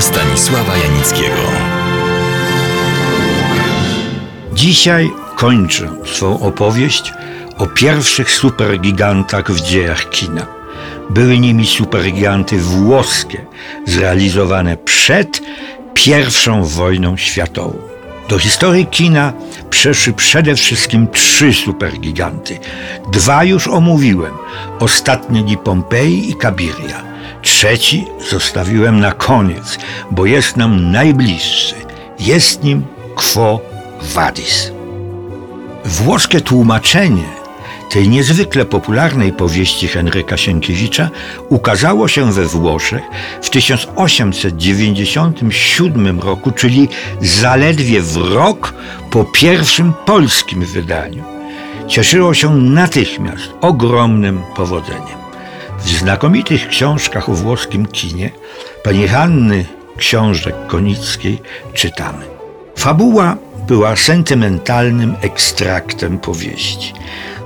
Stanisława Janickiego. Dzisiaj kończę swą opowieść o pierwszych supergigantach w dziejach kina. Były nimi supergiganty włoskie, zrealizowane przed I wojną światową. Do historii kina przeszły przede wszystkim trzy supergiganty. Dwa już omówiłem, ostatnie Di Pompei i Kabiria. Trzeci zostawiłem na koniec, bo jest nam najbliższy. Jest nim Quo Vadis. Włoskie tłumaczenie tej niezwykle popularnej powieści Henryka Sienkiewicza ukazało się we Włoszech w 1897 roku, czyli zaledwie w rok po pierwszym polskim wydaniu. Cieszyło się natychmiast ogromnym powodzeniem. W znakomitych książkach o włoskim kinie pani Hanny Książek-Konickiej czytamy. Fabuła była sentymentalnym ekstraktem powieści.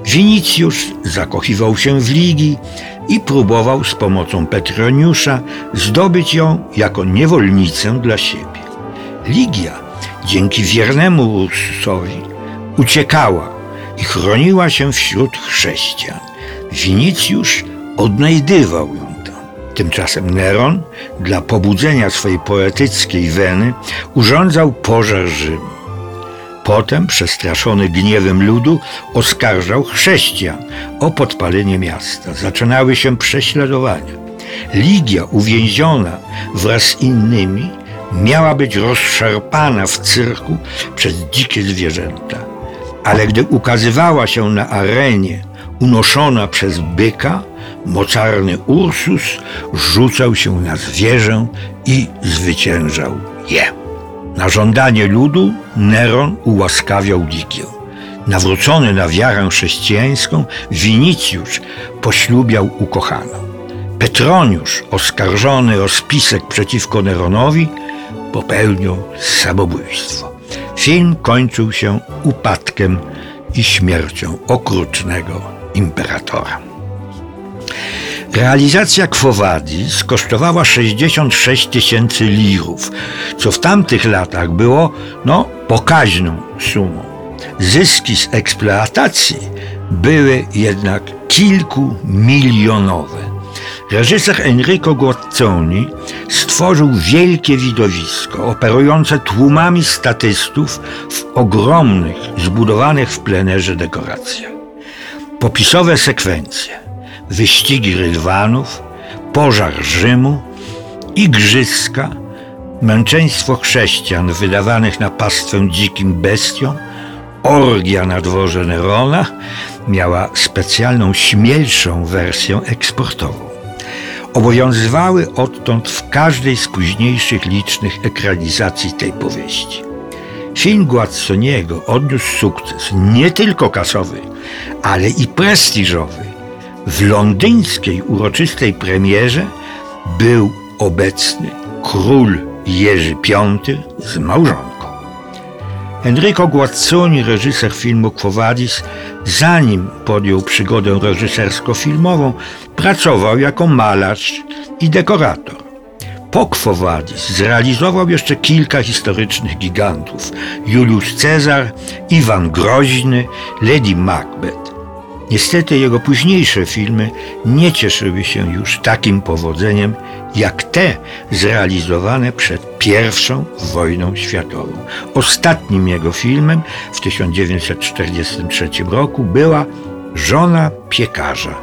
Winicjusz zakochiwał się w Ligi i próbował z pomocą Petroniusza zdobyć ją jako niewolnicę dla siebie. Ligia dzięki wiernemu Ursusowi uciekała i chroniła się wśród chrześcijan. Winicjusz odnajdywał ją tam. Tymczasem Neron dla pobudzenia swojej poetyckiej weny urządzał pożar Rzymu. Potem, przestraszony gniewem ludu, oskarżał chrześcijan o podpalenie miasta. Zaczynały się prześladowania. Ligia uwięziona wraz z innymi miała być rozszarpana w cyrku przez dzikie zwierzęta. Ale gdy ukazywała się na arenie, unoszona przez byka, mocarny Ursus rzucał się na zwierzę i zwyciężał je. Na żądanie ludu Neron ułaskawiał Ligię. Nawrócony na wiarę chrześcijańską, Winicjusz poślubiał ukochaną. Petroniusz, oskarżony o spisek przeciwko Neronowi, popełnił samobójstwo. Film kończył się upadkiem i śmiercią okrutnego imperatora. Realizacja Kwowadi skosztowała 66 tysięcy lirów, co w tamtych latach było no, pokaźną sumą. Zyski z eksploatacji były jednak kilkumilionowe. Reżyser Enrico Guazzoni stworzył wielkie widowisko operujące tłumami statystów w ogromnych, zbudowanych w plenerze dekoracjach. Popisowe sekwencje wyścigi rydwanów, pożar Rzymu, igrzyska, męczeństwo chrześcijan wydawanych na pastwę dzikim bestiom, orgia na dworze Nerona miała specjalną, śmielszą wersję eksportową. Obowiązywały odtąd w każdej z późniejszych licznych ekranizacji tej powieści. Film Guazzoniego odniósł sukces nie tylko kasowy, ale i prestiżowy w londyńskiej uroczystej premierze był obecny król Jerzy V z małżonką. Enrico Guazzoni, reżyser filmu Quo Vadis, zanim podjął przygodę reżysersko-filmową, pracował jako malarz i dekorator. Po Quo Vadis zrealizował jeszcze kilka historycznych gigantów: Juliusz Cezar, Iwan Groźny, Lady Macbeth. Niestety jego późniejsze filmy nie cieszyły się już takim powodzeniem jak te zrealizowane przed I wojną światową. Ostatnim jego filmem w 1943 roku była Żona piekarza.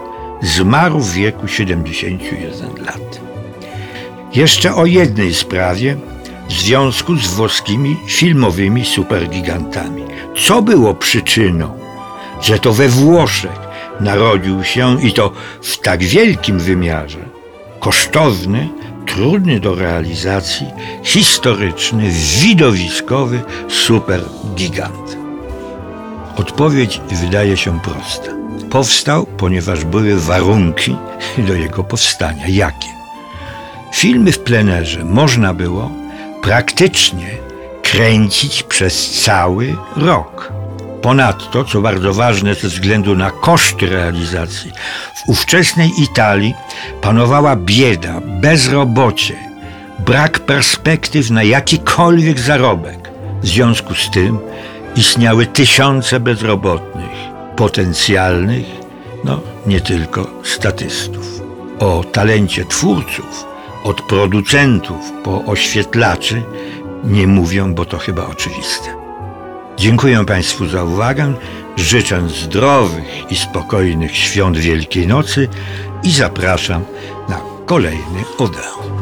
Zmarł w wieku 71 lat. Jeszcze o jednej sprawie w związku z włoskimi filmowymi supergigantami. Co było przyczyną że to we Włoszech narodził się i to w tak wielkim wymiarze, kosztowny, trudny do realizacji, historyczny, widowiskowy supergigant. Odpowiedź wydaje się prosta. Powstał, ponieważ były warunki do jego powstania. Jakie? Filmy w plenerze można było praktycznie kręcić przez cały rok. Ponadto, co bardzo ważne ze względu na koszty realizacji, w ówczesnej Italii panowała bieda, bezrobocie. brak perspektyw na jakikolwiek zarobek. W związku z tym istniały tysiące bezrobotnych, potencjalnych, no nie tylko statystów. O talencie twórców, od producentów po oświetlaczy nie mówią, bo to chyba oczywiste. Dziękuję Państwu za uwagę, życzę zdrowych i spokojnych świąt Wielkiej Nocy i zapraszam na kolejny odeon.